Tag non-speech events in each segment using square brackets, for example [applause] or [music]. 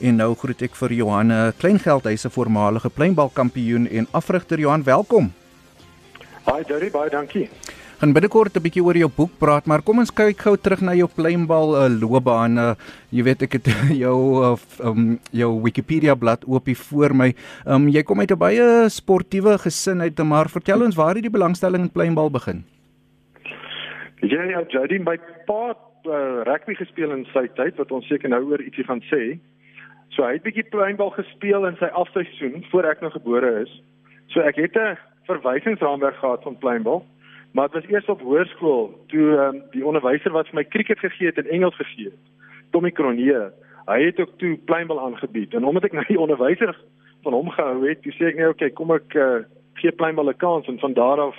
En nou groet ek vir Johan Kleingeld, hy's 'n voormalige pleinbalkampioen en afrigter Johan, welkom. Hi Jerry, baie dankie. Gaan binnekort 'n bietjie oor jou boek praat, maar kom ons kyk gou terug na jou pleinbal uh, loopbaan. Uh, jy weet ek het [laughs] jou uh, um, jou Wikipedia bladsy oop hier voor my. Um, jy kom uit 'n baie sportiewe gesin uit, maar vertel ons waar het die belangstelling in pleinbal begin? Ja, ja, Jerry, my pa uh, rugby gespeel in sy tyd wat ons seker nou oor ietsie gaan sê. So hy het bietjie pleinbal gespeel in sy afseisoen voor ek nou gebore is. So ek het 'n verwysingsraamwerk gehad van pleinbal, maar dit was eers op hoërskool toe um, die onderwyser wat vir my cricket gegee het en Engels gegee het, Tommy Cronje. Hy het ook toe pleinbal aangebied en omdat ek nou die onderwyser van hom gehou het, sê ek net okay, kom ek uh, gee pleinbal 'n kans en van daar af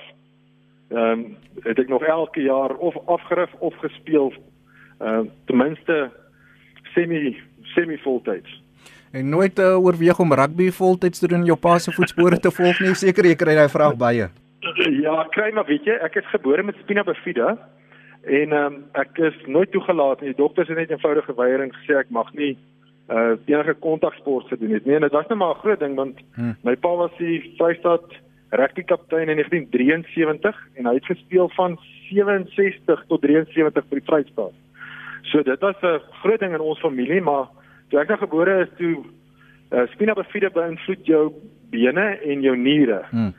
ehm um, het ek nog elke jaar of afgerif of gespeel. Ehm uh, ten minste semi semi voltyds. En nooit uh, oorweeg om rugby voltyds te doen in jou pa se voetspore te volg nie. Seker jy kry daai vraag baie. Ja, kry maar weet jy, ek is gebore met spina bifida en um, ek is nooit toegelaat nie. Die dokters het net eenvoudige weiering gesê ek mag nie uh enige kontaksport gedoen het nie. En dit was net maar 'n groot ding want hmm. my pa was die Vrystaat rugby kaptein in 1973 en hy het gespeel van 67 tot 73 vir die Vrystaat. So dit was 'n groot ding in ons familie, maar toe ek nou gebore is toe uh, spina bifida beïnvloed jou bene en jou niere. Hmm.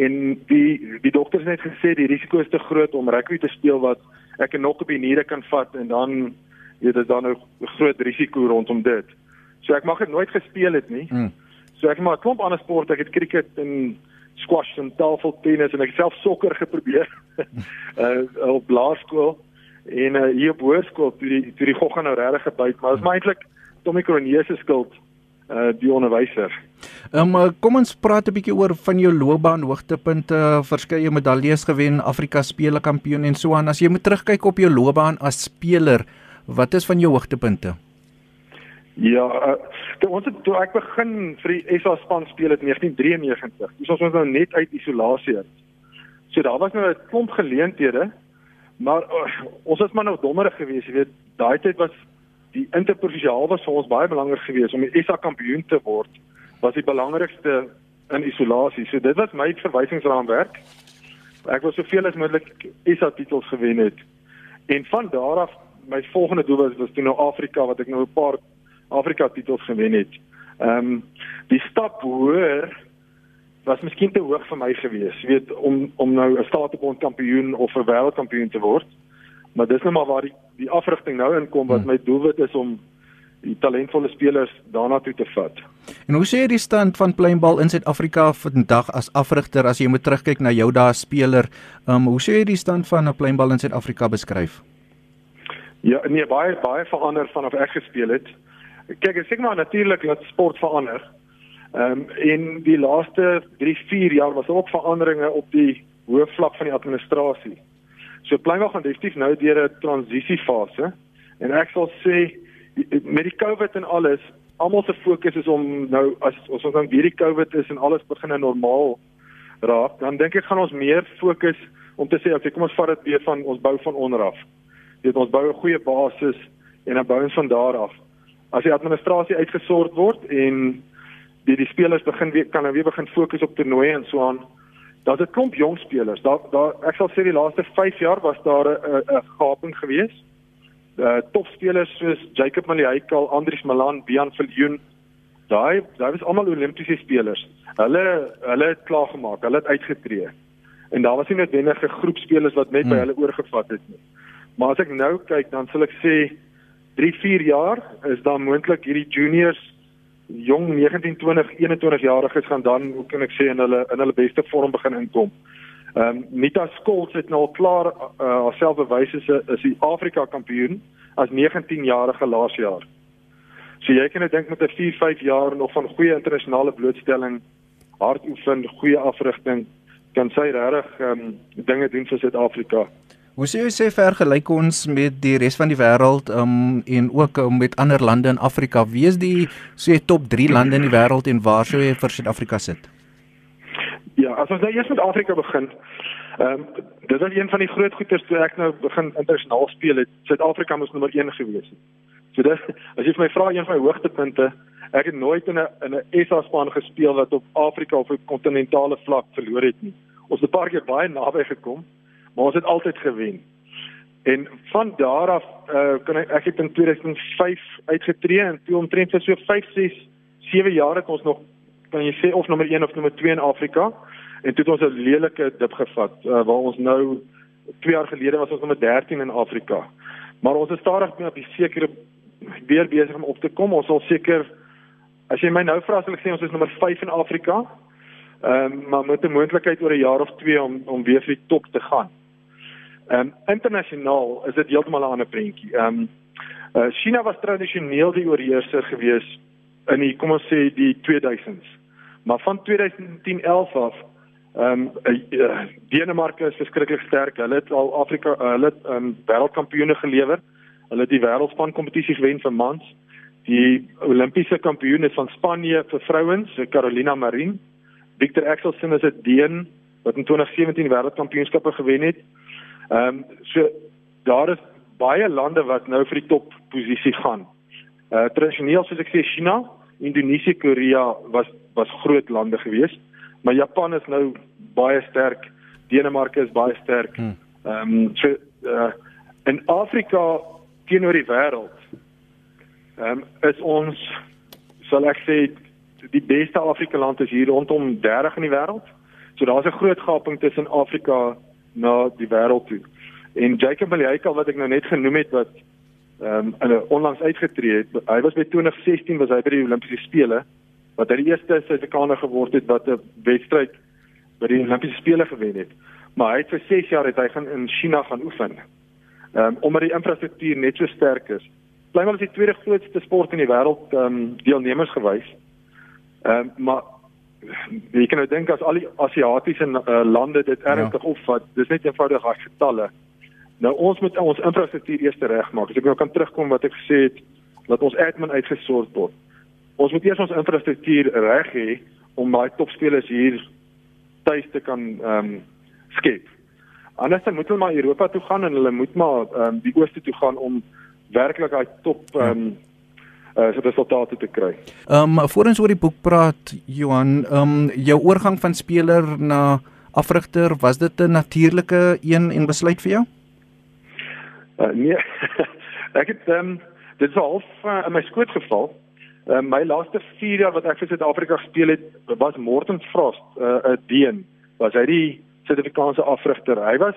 En die die dokters het gesê die risiko is te groot om rugby te speel wat ek nog op die niere kan vat en dan weet dit dan 'n groot risiko rondom dit. So ek mag dit nooit gespeel het nie. Hmm. So ek maar 'n klomp ander sporte, ek het cricket en squash en tafeltennis en ek self sokker geprobeer uh, [laughs] op laerskool en uh, hier op hoërskool toe die toe die gogga nou regtig gebyt maar dit is maar eintlik Tommy Cronje se skuld uh die onderwyser. Ehm um, kom ons praat 'n bietjie oor van jou loopbaan hoogtepunte, verskeie medaljes gewen, Afrika spele kampioen en so aan. As jy moet terugkyk op jou loopbaan as speler, wat is van jou hoogtepunte? Ja, uh, toe ons toe ek begin vir die SA span speel het 1993. Dis ons was nou net uit isolasie uit. So daar was nou 'n klomp geleenthede, maar uh, ons was maar nou dommerig geweest, jy weet, daai tyd was die interprovinsiaal was vir ons baie belangrik geweest om die SA kampioen te word was die belangrikste in isolasie. So dit was my verwysingsraamwerk. Ek wou soveel as moontlik SA titels gewen het. En van daar af my volgende doel was was toe nou Afrika wat ek nou 'n paar Afrika titels gewen het. Ehm um, die stap hoër was miskien te hoog vir my geweest, weet om om nou 'n staatebond kampioen of 'n wêreldkampioen te word. Maar dis nou maar waar die die afrigting nou inkom wat hmm. my doelwit is om die talentvolle spelers daarna toe te vat. En hoe sê jy die stand van pleinbal in Suid-Afrika vandag as afrigter as jy moet terugkyk na jou dae as speler? Ehm um, hoe sê jy die stand van 'n pleinbal in Suid-Afrika beskryf? Ja, nee, baie baie verander vanaf ek gespeel het. Kyk, ek sê maar natuurlik dat sport verander. Ehm um, in die laaste 3, 4 jaar was daar ook veranderinge op die hoë vlak van die administrasie. So Pleinwag gaan definitief nou deur 'n transisiefase en ek sal sê met die COVID en alles, almal se fokus is om nou as ons ons dan weer die COVID is en alles begin normaal raak, dan dink ek gaan ons meer fokus om te sê okay, kom ons vat dit weer van ons bou van onder af. Dit ons bou 'n goeie basis en dan bou ons van daar af. As die administrasie uitgesort word en die die spelers begin weer kan nou weer begin fokus op toernooie en so aan daar's 'n klomp jong spelers. Daar daar ek sal sê die laaste 5 jaar was daar 'n 'n gaping gewees. Uh topspelers soos Jacob Maliaikal, Andries Malan, Bian Viljoen. Daai daai was almal Olimpiese spelers. Hulle hulle het klaar gemaak. Hulle het uitgetree. En daar was nie noodwendig 'n groep spelers wat net hmm. by hulle oorgevat het nie. Maar as ek nou kyk, dan sal ek sê 3, 4 jaar is daar moontlik hierdie juniors jong 19, 20, 21 jariges gaan dan hoe kan ek sê in hulle in hulle beste vorm begin inkom. Ehm um, Nita Skols het nou al klaar uh, haarself bewys as 'n is die Afrika kampioen as 19 jarige laas jaar. So jy kan net dink met 'n 4, 5 jaar nog van goeie internasionale blootstelling, hard oefen, goeie afrigting kan sy regtig ehm um, dinge doen vir Suid-Afrika. Hoe sê jy sê vergelyk ons met die res van die wêreld um, en ook um, met ander lande in Afrika? Wie is die sê top 3 lande in die wêreld en waar sou jy vir Suid-Afrika sit? Ja, as ons nou eers met Afrika begin. Ehm um, dit was een van die groot goeters toe ek nou begin internasionaal speel het. Suid-Afrika moes nommer 1 gewees het. So dit as jy vir my vra een van my hoogtepunte, ek het nooit in 'n in 'n SA span gespeel wat op Afrika of op kontinentale vlak verloor het nie. Ons het 'n paar keer baie naby gekom, maar ons het altyd gewen. En van daar af uh, kan ek ek het in 2005 uitgetree en toe omtrent vir so 5, 6, 7 jaar het ons nog kan jy sê of nommer 1 of nommer 2 in Afrika en toe het ons 'n lelike dip gevat uh, waar ons nou 2 jaar gelede was ons nommer 13 in Afrika. Maar ons is stadig mee op die sekere weer besig om op te kom. Ons sal seker as jy my nou vra sal ek sê ons is nommer 5 in Afrika. Ehm um, maar met 'n moontlikheid oor 'n jaar of 2 om om weer vir die top te gaan. Ehm um, internasionaal is dit heeltemal 'n ander prentjie. Ehm um, uh, China was tradisioneel die oorheerser gewees in die kom ons sê die 2000s. Maar van 2010-11 af ehm um, uh, Denemarke is verskriklik sterk. Hulle het al Afrika uh, hulle het um, wêreldkampioene gelewer. Hulle het die wêreldspan kompetisie gewen vir mans. Die Olimpiese kampioen is van Spanje vir vrouens, Carolina Marin. Victor Axelsen is 'n Deen wat in 2017 wêreldkampioenskappe gewen het. Ehm um, so daar is baie lande wat nou vir die top posisie gaan. Uh tradisioneel soos ek sê China, Indonesië, Korea was was groot lande geweest, maar Japan is nou baie sterk. Denemarke is baie sterk. Hmm. Ehm um, so uh in Afrika teenoor die wêreld. Ehm um, is ons sal ek sê die beste Afrika land is hier rondom 30 in die wêreld. So daar's 'n groot gaping tussen Afrika na die wêreld toe. En Jacob Malika wat ek nou net genoem het wat ehm um, in 'n onlangs uitgetree het. Hy was by 2016 was hy by die Olimpiese spele wat hy die eerste Suid-Afrikaner geword het wat 'n wedstryd by die Olimpiese spele gewen het. Maar hy het vir 6 jaar het hy gaan in China gaan oefen ehm um, omdat die infrastruktuur net so sterk is. Blykbaar is die tweede grootste sport in die wêreld ehm um, deelnemers gewys. Ehm um, maar jy kan nou dink as al die Asiatiese uh, lande dit ernstig ja. opvat, dis net eenvoudig reg getalle. Nou ons moet ons infrastruktuur eers regmaak. As ek nou kan terugkom wat ek gesê het dat ons admin uitgesort word. Ons moet eers ons infrastruktuur reg hê om daai topspelers hier tuis te kan ehm um, skep. Anders dan moet hulle maar Europa toe gaan en hulle moet maar ehm um, die ooste toe gaan om werklik daai top ehm um, uh, resultate te kry. Ehm um, voor ons oor die boek praat Johan, ehm um, jou oorgang van speler na afrigter, was dit 'n natuurlike een en besluit vir jou? Uh, nee. [laughs] ek het ehm um, dit was half uh, in my skoot geval. Uh, my laaste 4 jaar wat ek vir Suid-Afrika gespeel het, was Morten Frost, 'n uh, Deen. Was hy die Suid-Afrikaanse afrigter. Hy was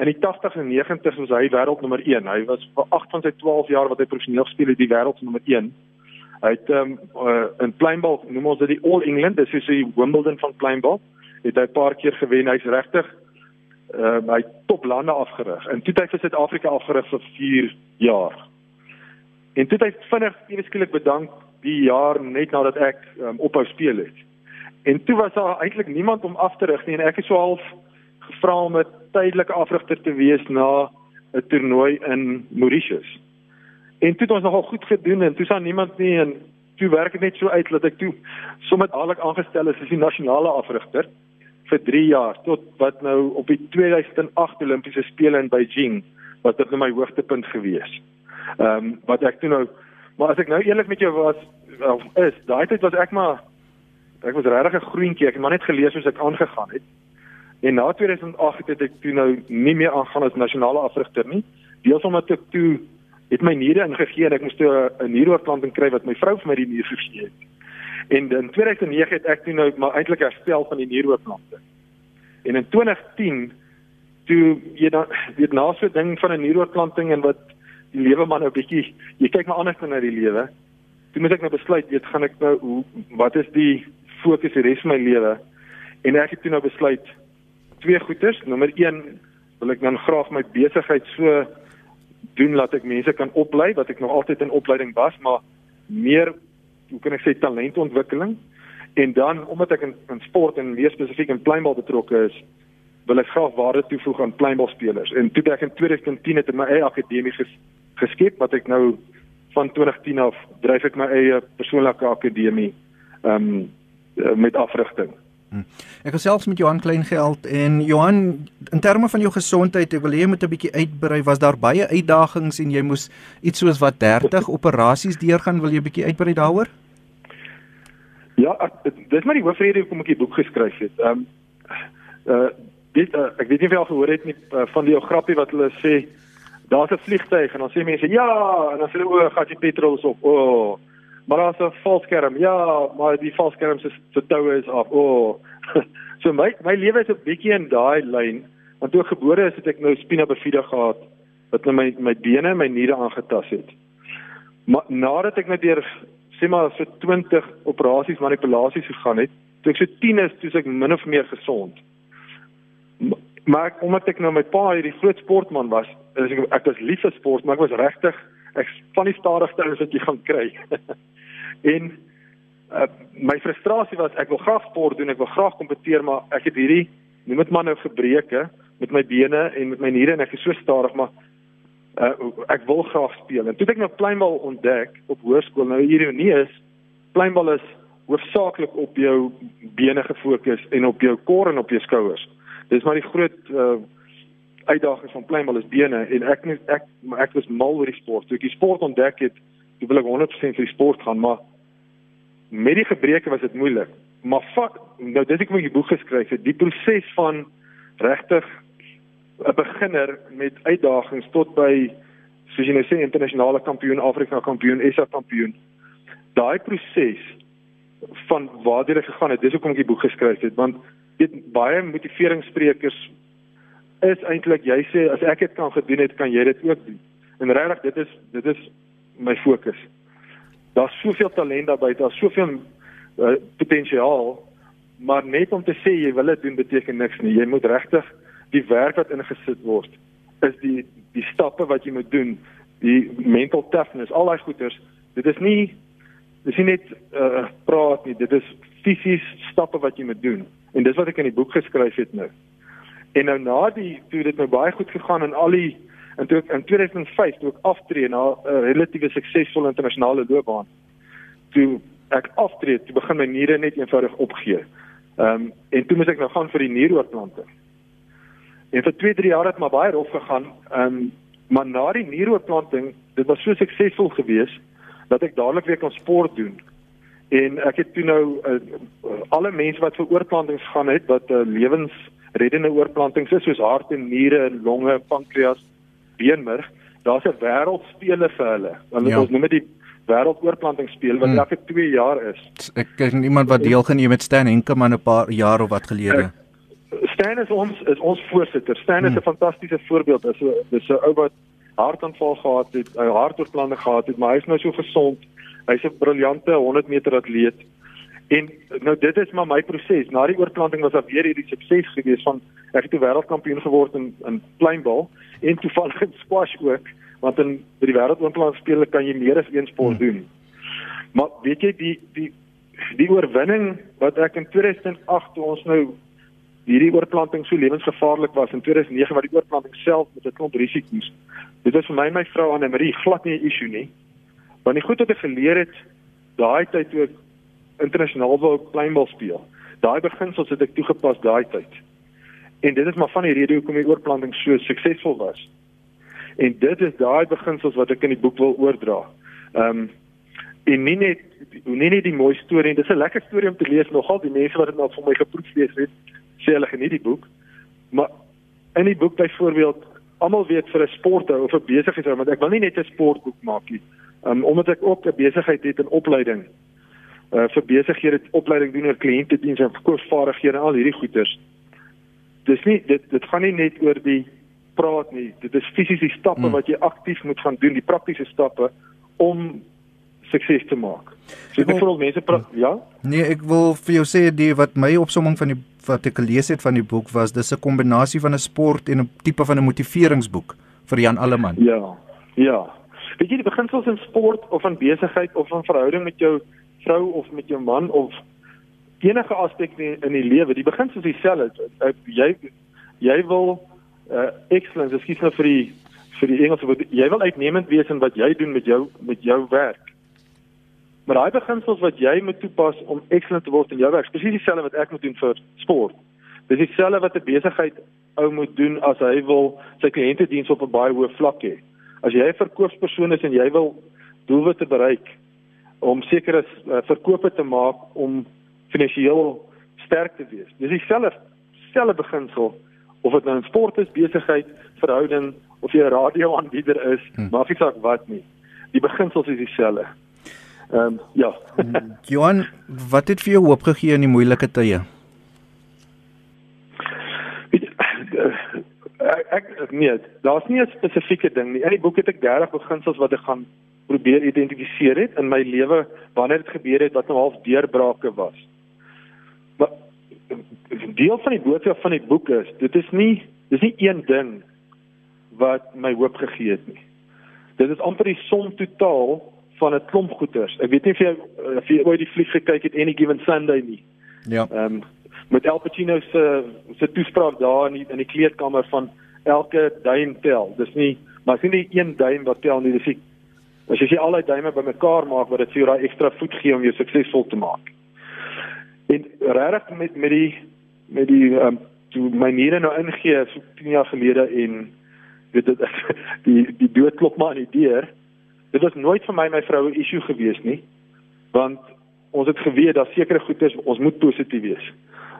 in die 80s en 90s was hy wêreldnommer 1. Hy was vir 8 van sy 12 jaar wat hy professioneel gespeel het, die wêreldnommer 1. Hy het um, uh, in pleinbal noem ons dit die All England, dis soos die Wimbledon van pleinbal. Het hy 'n paar keer gewen. Hy's regtig uh, hy top lande afgerig. En toe het hy vir Suid-Afrika afgerig vir 4 jaar. En toe het hy vinnig eweskielik bedank die jaar net nadat ek um, ophou speel het. En toe was daar eintlik niemand om af te rig nie en ek het so half gevra om 'n tydelike afrigter te wees na 'n toernooi in Mauritius. En toe het ons nogal goed gedoen en toe staan niemand nie en toe werk dit net so uit dat ek toe sommer dadelik aangestel is as die nasionale afrigter vir 3 jaar tot wat nou op die 2008 Olimpiese spele in Beijing wat dit nou my hoogtepunt gewees. Ehm um, wat ek toe nou maar as ek nou eerlik met jou was wel is daai tyd was ek maar ek was regtig 'n groentjie, ek het maar net gelees hoe ek aangegaan het. En na 2008 het ek toe nou nie meer aangaan as nasionale afrigter nie. Deels omdat ek toe het my niere ingegee en ek moes toe 'n nieroortplanting kry wat my vrou vir my die nier gegee het. En in 2009 het ek toe nou maar eintlik herstel van die nieroortplanting. En in 2010 toe jy dan weet na so 'n ding van 'n nieroortplanting en wat die lewe maar nou bietjie jy kyk maar anders na die lewe. Toe moet ek nou besluit, weet gaan ek nou hoe wat is die fokus die res van my lewe. En ek het toe nou besluit twee goeders. Nommer 1 wil ek dan graag my besigheid so doen dat ek mense kan oplei wat ek nog altyd in opleiding was, maar meer hoe kan ek sê talentontwikkeling. En dan omdat ek in, in sport en meer spesifiek in pleinbal betrokke is, wil ek graag waarde toevoeg aan pleinbalspelers. En toe ek in 2010 het in my eie akademie ges, geskep wat ek nou van 2010 af dryf ek my eie persoonlike akademie. Ehm um, met afrigting. Hm. Ek gesels met Johan Kleingeld en Johan in terme van jou gesondheid, ek wil hê jy moet 'n bietjie uitbrei. Was daar baie uitdagings en jy moes iets soos wat 30 operasies deurgaan? Wil jy 'n bietjie uitbrei daaroor? Ja, dis maar die hoofrede hoekom ek die boek geskryf het. Ehm um, uh dit uh, ek weet nie of jy al gehoor het nie uh, van die ou grappie wat hulle sê daar's 'n vliegtyg en dan sê mense ja en dan sê hulle o, gaan die petrol op. O. Oh. Maar daar's 'n valskerm. Ja, maar die valskerm se se toue is af. O. Oh. [laughs] so my my lewe is 'n bietjie in daai lyn. Want toe ek gebore is, het ek nou spina bifida gehad wat nou my my bene en my niere aangetas het. Maar nadat ek nou deur sê maar so 20 operasies manipulasies gegaan het, toe ek so 10 is, toe ek min of meer gesond. Maar ek, omdat ek nou my pa hierdie groot sportman was, ek ek was lief vir sport, maar ek was regtig ek van die stadigste ouens wat jy gaan kry. [laughs] en uh, my frustrasie was ek wil graag sport doen, ek wil graag kompeteer, maar ek het hierdie noem dit maar nou gebreke met my bene en met my niere en ek is so stadig, maar uh, ek wil graag speel. En toe ek nou kleinbal ontdek op hoërskool, nou ironie is, kleinbal is hoofsaaklik op jou bene gefokus en op jou kor en op jou skouers. Dis maar die groot uh, uitdagings van kleinbal is bene en ek ek ek was mal oor die sport. Toe ek die sport ontdek het, toe wil ek 100% vir die sport gaan, maar met die gebreke was dit moeilik. Maar fuck, nou dis ek moet die boek geskryf het. Die proses van regtig 'n beginner met uitdagings tot by soos jy nou sê internasionale kampioen, Afrika kampioen, SA kampioen. Daai proses van waar dit gegaan het, dis hoekom ek die boek geskryf het want dit baie motiveringssprekers is eintlik jy sê as ek dit kan gedoen het, kan jy dit ook doen. En regtig dit is dit is my fokus. Daar's soveel talent daar buite, daar's soveel uh, potensiaal, maar net om te sê jy wil dit doen beteken niks nie. Jy moet regtig die werk wat ingesit word is die die stappe wat jy moet doen, die mental toughness, al daai goeters. Dit is nie dis nie net uh, praat nie, dit is fisies stappe wat jy moet doen. En dis wat ek in die boek geskryf het nou. En nou na die toe dit nou baie goed gegaan in al die en toe ek in 2005 toe ek aftree na 'n uh, relatiewe suksesvolle internasionale loopbaan. Toe ek aftree, toe begin my niere net eenvoudig opgee. Ehm um, en toe moet ek nou gaan vir die nieroortplanting. En vir 2, 3 jaar het maar baie rof gegaan. Ehm um, maar na die nieroortplanting, dit was so suksesvol geweest dat ek dadelik weer kon sport doen. En ek het toe nou uh, alle mense wat vir oorplantings gaan het wat uh, lewens reddende oorplantings is soos hart en niere en longe, pankreas, beenmerg. Daar's 'n wêreldspeele vir hulle. Want ja. ons noem dit die wêreldoorplantingsspeel wat hmm. elke 2 jaar is. Ek ken iemand wat deelgeneem het Stan Henkemann 'n paar jaar of wat gelede. Stan is ons is ons voorsitter. Stan is 'n hmm. fantastiese voorbeeld. Dis 'n dis 'n ou wat hartaanval gehad het, 'n hartoortplanting gehad het, maar hy's nou so gesond. Hy's 'n briljante 100 meter atleet. En nou dit is maar my proses. Na die oorplanting was daar weer hierdie sukses gewees van ek het 'n wêreldkampioen geword in in kleinbal en toevallig in squash ook, want in by die wêreldoorplantingspele kan jy meer as een sport hmm. doen. Maar weet jy die die die oorwinning wat ek in 2008 toe ons nou hierdie oorplanting so lewensgevaarlik was in 2009 wat die oorplanting self met 'n klomp risiko's. Dit was vir my en my vrou Anne Marie glad nie 'n issue nie. Want die goed wat ek geleer het daai tyd toe ek internasionaal wou kleinbal speel. Daai beginsels het ek toegepas daai tyd. En dit is maar van die rede hoekom die oorplanting so suksesvol was. En dit is daai beginsels wat ek in die boek wil oordra. Ehm um, en nie net nie net die mooi storie, dis 'n lekker storie om te lees nogal die mense wat dit nou vir my geproef lees het, sê hulle geniet die boek. Maar in die boek byvoorbeeld almal weet vir 'n sporter of 'n besigheid, want ek wil nie net 'n sportboek maak nie. Ehm um, omdat ek ook 'n besigheid het in opleiding uh, vir besighede opleiding doen oor kliëntediens en verkoopvaardighede en al hierdie goeders. Dis nie dit dit gaan nie net oor die praat nie. Dit is fisies die stappe hmm. wat jy aktief moet gaan doen, die praktiese stappe om sukses te maak. So vir al mense praat, ja? Nee, ek wil vir jou sê die wat my opsomming van die wat ek gelees het van die boek was dis 'n kombinasie van 'n sport en 'n tipe van 'n motiveringsboek vir Jan Alleman. Ja. Ja. Weet jy die beginsels in sport of in besigheid of in verhouding met jou vrou of met jou man of enige aspek in die lewe, die begin soos dieselfde. Jy jy wil uh, excellence, ekskuus nou vir die vir die Engelse woord, jy wil uitnemend wees in wat jy doen met jou met jou werk. Maar daai beginsels wat jy moet toepas om excellent te word in jou werk, presies dieselfde wat ek moet doen vir sport. Dis dieselfde wat 'n besigheid ou moet doen as hy wil sy kliënte diens op 'n baie hoë vlak hê. As jy 'n verkoopspersoon is en jy wil doelwitte bereik om sekere uh, verkope te maak om finansiëel sterk te wees. Dis dieselfde selfde beginsel of dit nou 'n sport is, besigheid, verhouding of jy 'n radioaanbieder is, hm. maak nie saak wat nie. Die beginsels is dieselfde. Ehm um, ja. Johan, wat het vir jou hoop gegee in die moeilike tye? ek nee, daar's nie 'n spesifieke ding nie. In die boek het ek 30 beginsels wat ek gaan probeer identifiseer het in my lewe wanneer dit gebeur het wat nou half deurbrake was. Maar deel van die boodskap van die boek is, dit is nie dis nie een ding wat my hoop gegee het nie. Dit is amper die som totaal van 'n klomp goeters. Ek weet nie of jy of jy ooit die vlieg gekyk het Any Given Sunday nie. Ja. Ehm um, met Al Pacino se se toespraak daar in die, in die kleedkamer van elke duim tel. Dis nie maar sien nie een duim wat tel nie, dis die as jy al die duime bymekaar maak wat dit vir jou daai ekstra voet gee om jou suksesvol te maak. En regtig met met die met die um, toe my niere nou ingee so 10 jaar gelede en weet dit [laughs] die die dood klop maar aan die deur. Dit was nooit vir my my vrou 'n issue gewees nie. Want ons het geweet dat sekere goedes ons moet positief wees.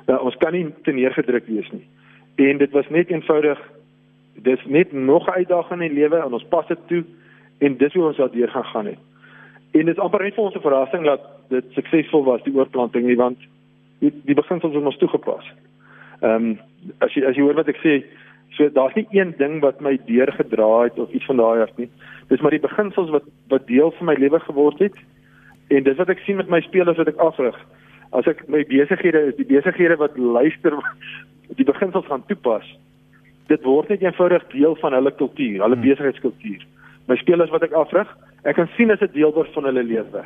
Uh, ons kan nie te neergedruk wees nie. En dit was net eenvoudig dis net nog 'n uitdaging in die lewe en ons pas dit toe en dis hoe ons daardeur gaan gaan het. En dit is amper net vir ons 'n verrassing dat dit suksesvol was die oorplanting nie want die, die beginsels is ons toegepas. Ehm um, as jy as jy hoor wat ek sê, so daar's nie een ding wat my deurgedra het of iets van daai af nie. Dis maar die beginsels wat wat deel van my lewe geword het en dis wat ek sien met my spelers wat ek afrig. As ek my besighede is, die besighede wat luister [laughs] die beginsels gaan toepas dit word net eenvoudig deel van hulle kultuur, hulle hmm. besigheidskultuur. My spelers wat ek afrig, ek kan sien as 'n deel word van hulle lewe.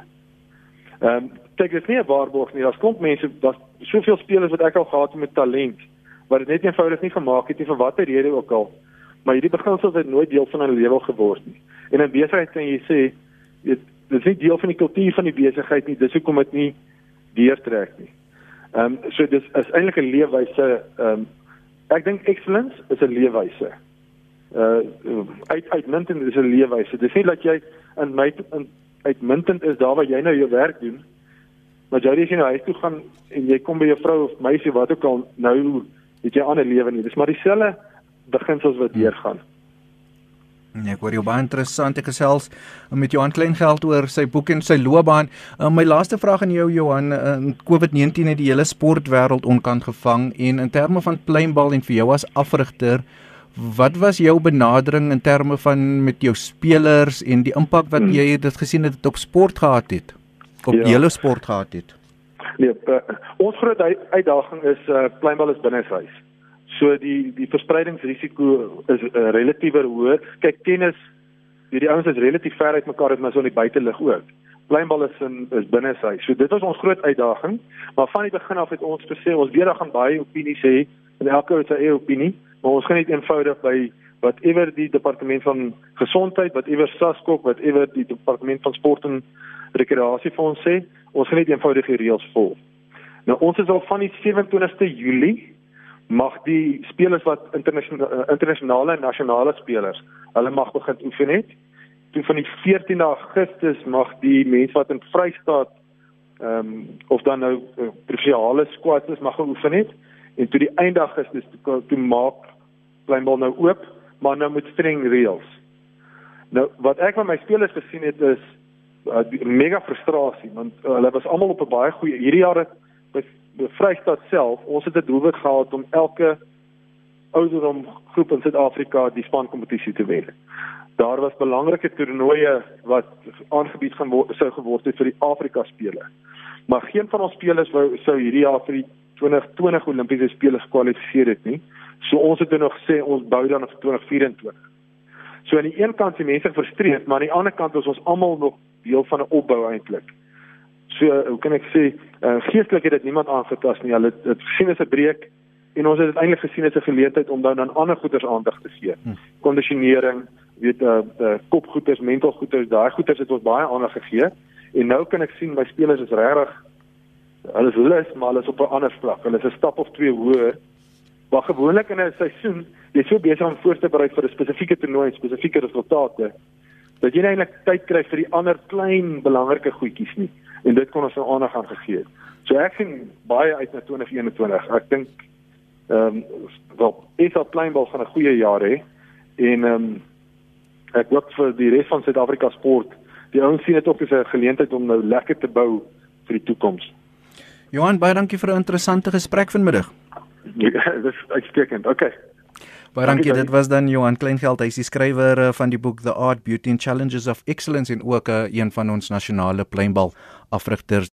Ehm um, kyk dit nie 'n waarborg nie. Daar's klomp mense, daar's soveel spelers wat ek al gehad het met talent wat dit net eenvoudig nie gemaak het nie vir watter rede ook al. Maar hierdie beginsels het nooit deel van hulle lewe geword nie. En in besigheid kan jy sê dit dis nie deel van die kultuur van die besigheid nie. Dis hoekom dit nie deurtrek nie. Ehm um, so dis is eintlik 'n leefwyse ehm um, Ek dink excellence is 'n leefwyse. Uh uit uitmuntend is 'n leefwyse. Dis nie dat jy in my in uitmuntend is daar waar jy nou jou werk doen. Maar jy as jy nou huis toe gaan en jy kom by jou vrou of meisie wat ook al nou het jy ander lewe nie. Dis maar dieselfde beginsels wat deurgaan. Hmm. Nee, ek hoor jou baie interessant. Ek gesels met Johan Kleingeld oor sy boek en sy loopbaan. Uh, my laaste vraag aan jou Johan, uh, COVID-19 het die hele sportwêreld onkant gevang en in terme van pleinbal en vir jou as afrigter, wat was jou benadering in terme van met jou spelers en die impak wat hmm. jy dit gesien het op sport gehad het? Op ja. hele sport gehad het? Nee, uh, ons groot uitdaging is uh, pleinbal is binne huis. So die die verspreidingsrisiko is uh, relatiewer hoër. Kyk tennis, hierdie ouens is relatief ver uit mekaar, dit maar so in die buitelug ook. Pleinbal is in is binne sy. So dit was ons groot uitdaging, maar van die begin af het ons gesê ons weer gaan baie opinies hê en elke ou het sy eie opinie, maar ons gaan net eenvoudig by whatever die departement van gesondheid, whatever SASCOC, whatever die departement van sport en rekreasie vir ons sê, ons gaan net eenvoudig die reëls volg. Nou ons is al van die 27ste Julie mag die spelers wat internasionale eh, internasionale en nasionale spelers hulle mag begin oefen het. Toe van die 14de Augustus mag die mense wat in Vrystaat ehm um, of dan nou uh, provinsiale squads is mag oefen het en toe die einde Augustus toe, toe maak kleinbal nou oop, maar nou met streng reëls. Nou wat ek van my spelers gesien het is uh, mega frustrasie want uh, hulle was almal op 'n baie goeie hierdie jaar het die Vrystaat self, ons het 'n doelwit gehad om elke ouderdom groep in Suid-Afrika die spankompetisie te wen. Daar was belangrike toernooie wat aangebied gaan word sou geword het vir die Afrika spele. Maar geen van ons spelers wou sou hierdie jaar vir die 2020 Olimpiese spele gekwalifiseer het nie. So ons het nog gesê ons bou dan vir 2024. So aan die een kant se mense frustreerd, maar aan die ander kant is ons almal nog deel van 'n opbou eintlik. So hoe kan ek sê, uh, geestelik het dit niemand aangetas nie. Hulle het gesien as 'n breek en ons het dit eintlik gesien as 'n geleentheid om dan aan ander goeders aandag te gee. Hm. Kondisionering, weet uh, uh kopgoeders, mentalgoeders, daai goeders het ons baie aandag gegee En nou kan ek sien my spelers is regtig hulle is lus, maar hulle is op 'n ander vlak. Hulle is 'n stap of twee hoër. Maar gewoonlik in 'n seisoen, jy is so besig om voor te berei vir 'n spesifieke toernooi, spesifieke resultate, dat jy eintlik tyd kry vir die ander klein belangrike goedjies nie. En dit kon ons nou aandag aan gegee het. So ek sien baie uit na 2021. Ek dink ehm um, wel, is al kleinbal van 'n goeie jaar hè. En ehm um, ek hoop vir die res van Suid-Afrika sport, die ouens sien dit ook as 'n geleentheid om nou lekker te bou vir die toekoms. Johan, baie dankie vir 'n interessante gesprek vanmiddag. [laughs] Ja, dis uitstekend. Okay. Baie dankie. Dit was dan Johan Kleingeld, hy is die skrywer eh, van die boek The Art, Beauty and Challenges of Excellence en ook 'n uh, een van ons nasionale pleinbal afrigters.